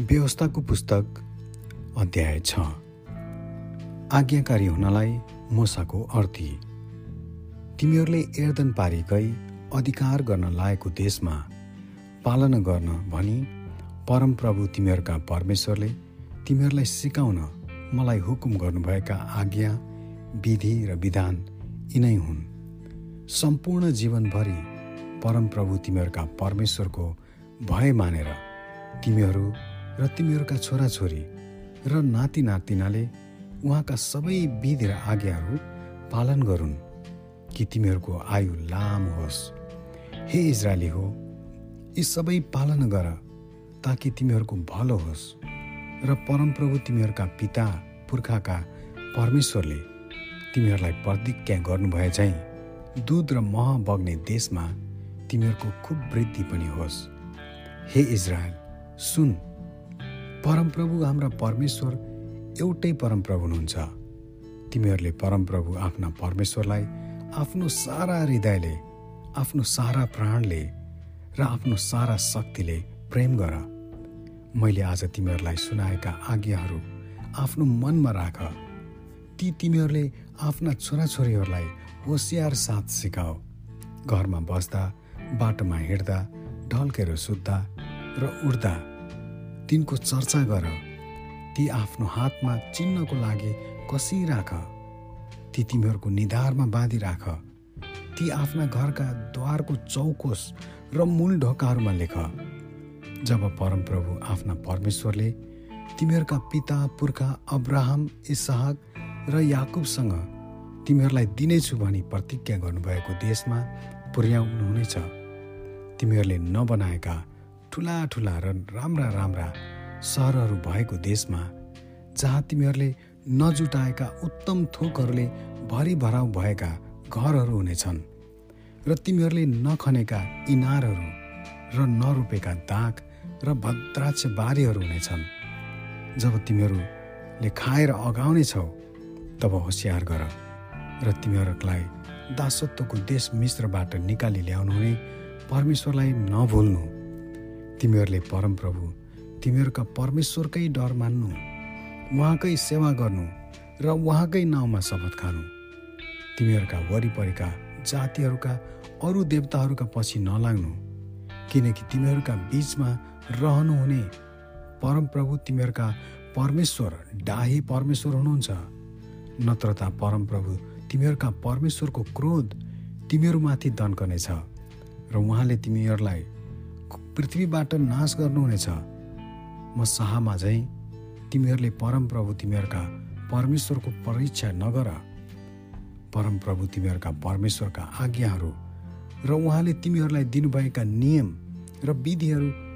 व्यवस्थाको पुस्तक अध्याय छ। आज्ञाकारी हुनलाई मोसाको अर्थी। तिमीहरूले एर्दन पारी अधिकार गर्न लागेको देशमा पालना गर्न भनी परमप्रभु तिमीहरूका परमेश्वरले तिमीहरूलाई सिकाउन मलाई हुकुम गर्नुभएका आज्ञा विधि र विधान यिनै हुन्। सम्पूर्ण जीवनभरि परमप्रभु तिमीहरूका परमेश्वरको भय मानेर तिमीहरू र तिमीहरूका छोराछोरी र नाति नातिनाले उहाँका सबै विधि र आज्ञाहरू पालन गरून् कि तिमीहरूको आयु लामो होस्। हे इजरायली हो यी सबै पालन गर ताकि तिमीहरूको भलो होस् र परमप्रभु तिमीहरूका पिता पुर्खाका परमेश्वरले तिमीहरूलाई प्रतिज्ञा गर्नुभए चाहिँ दुध र मह बग्ने देशमा तिमीहरूको खुब वृद्धि पनि होस्। हे इजरायल सुन। परमप्रभु हाम्रा परमेश्वर एउटै परमप्रभु हुनुहुन्छ। तिमीहरूले परमप्रभु आफ्ना परमेश्वरलाई आफ्नो सारा हृदयले आफ्नो सारा प्राणले र आफ्नो सारा शक्तिले प्रेम गर। मैले आज तिमीहरूलाई सुनाएका आज्ञाहरू आफ्नो मनमा राख। ती तिमीहरूले आफ्ना छोराछोरीहरूलाई होसियार साथ सिकाऊ घरमा बस्दा बाटोमा हिँड्दा ढल्केर सुत्दा र उड्दा तिनको चर्चा गर। ती आफ्नो हातमा चिन्नको लागि कसिराख। ती तिमीहरूको निधारमा बाँधिराख। ती आफ्ना घरका द्वारको चौकोस र मूल ढोकाहरूमा लेख। जब परमप्रभु आफ्ना परमेश्वरले तिमीहरूका पिता पुर्खा अब्राहम इसाहक र याकुबसँग तिमीहरूलाई दिनेछु भनी प्रतिज्ञा गर्नुभएको देशमा पुर्याउनुहुनेछ। तिमीहरूले नबनाएका ठुला ठुला र राम्रा राम्रा सहरहरू भएको देशमा जहाँ तिमीहरूले नजुटाएका उत्तम थोकहरूले भरिभराउ भएका घरहरू हुनेछन् र तिमीहरूले नखनेका इनारहरू र नरोपेका दाग र भद्राक्ष बारीहरू हुनेछन्। जब तिमीहरूले खाएर अगाउने छौ तब होसियार गर र तिमीहरूलाई दासत्वको देश मिश्रबाट निकाली ल्याउनु हुने परमेश्वरलाई नभुल्नु। तिमीहरूले परमप्रभु तिमीहरूका परमेश्वरकै डर मान्नु उहाँकै सेवा गर्नु र उहाँकै नाउँमा शपथ खानु। तिमीहरूका वरिपरिका जातिहरूका अरू देवताहरूका पछि नलाग्नु किनकि तिमीहरूका बिचमा रहनुहुने परमप्रभु तिमीहरूका परमेश्वर डाही परमेश्वर हुनुहुन्छ। नत्रता परमप्रभु तिमीहरूका परमेश्वरको क्रोध तिमीहरूमाथि दन्कनेछ र उहाँले तिमीहरूलाई पृथ्वीबाट नाश गर्नुहुनेछ। म शाहमा झैँ तिमीहरूले परमप्रभु तिमीहरूका परमेश्वरको परीक्षा नगर। परमप्रभु तिमीहरूका परमेश्वरका आज्ञाहरू र उहाँले तिमीहरूलाई दिनुभएका नियम र विधिहरू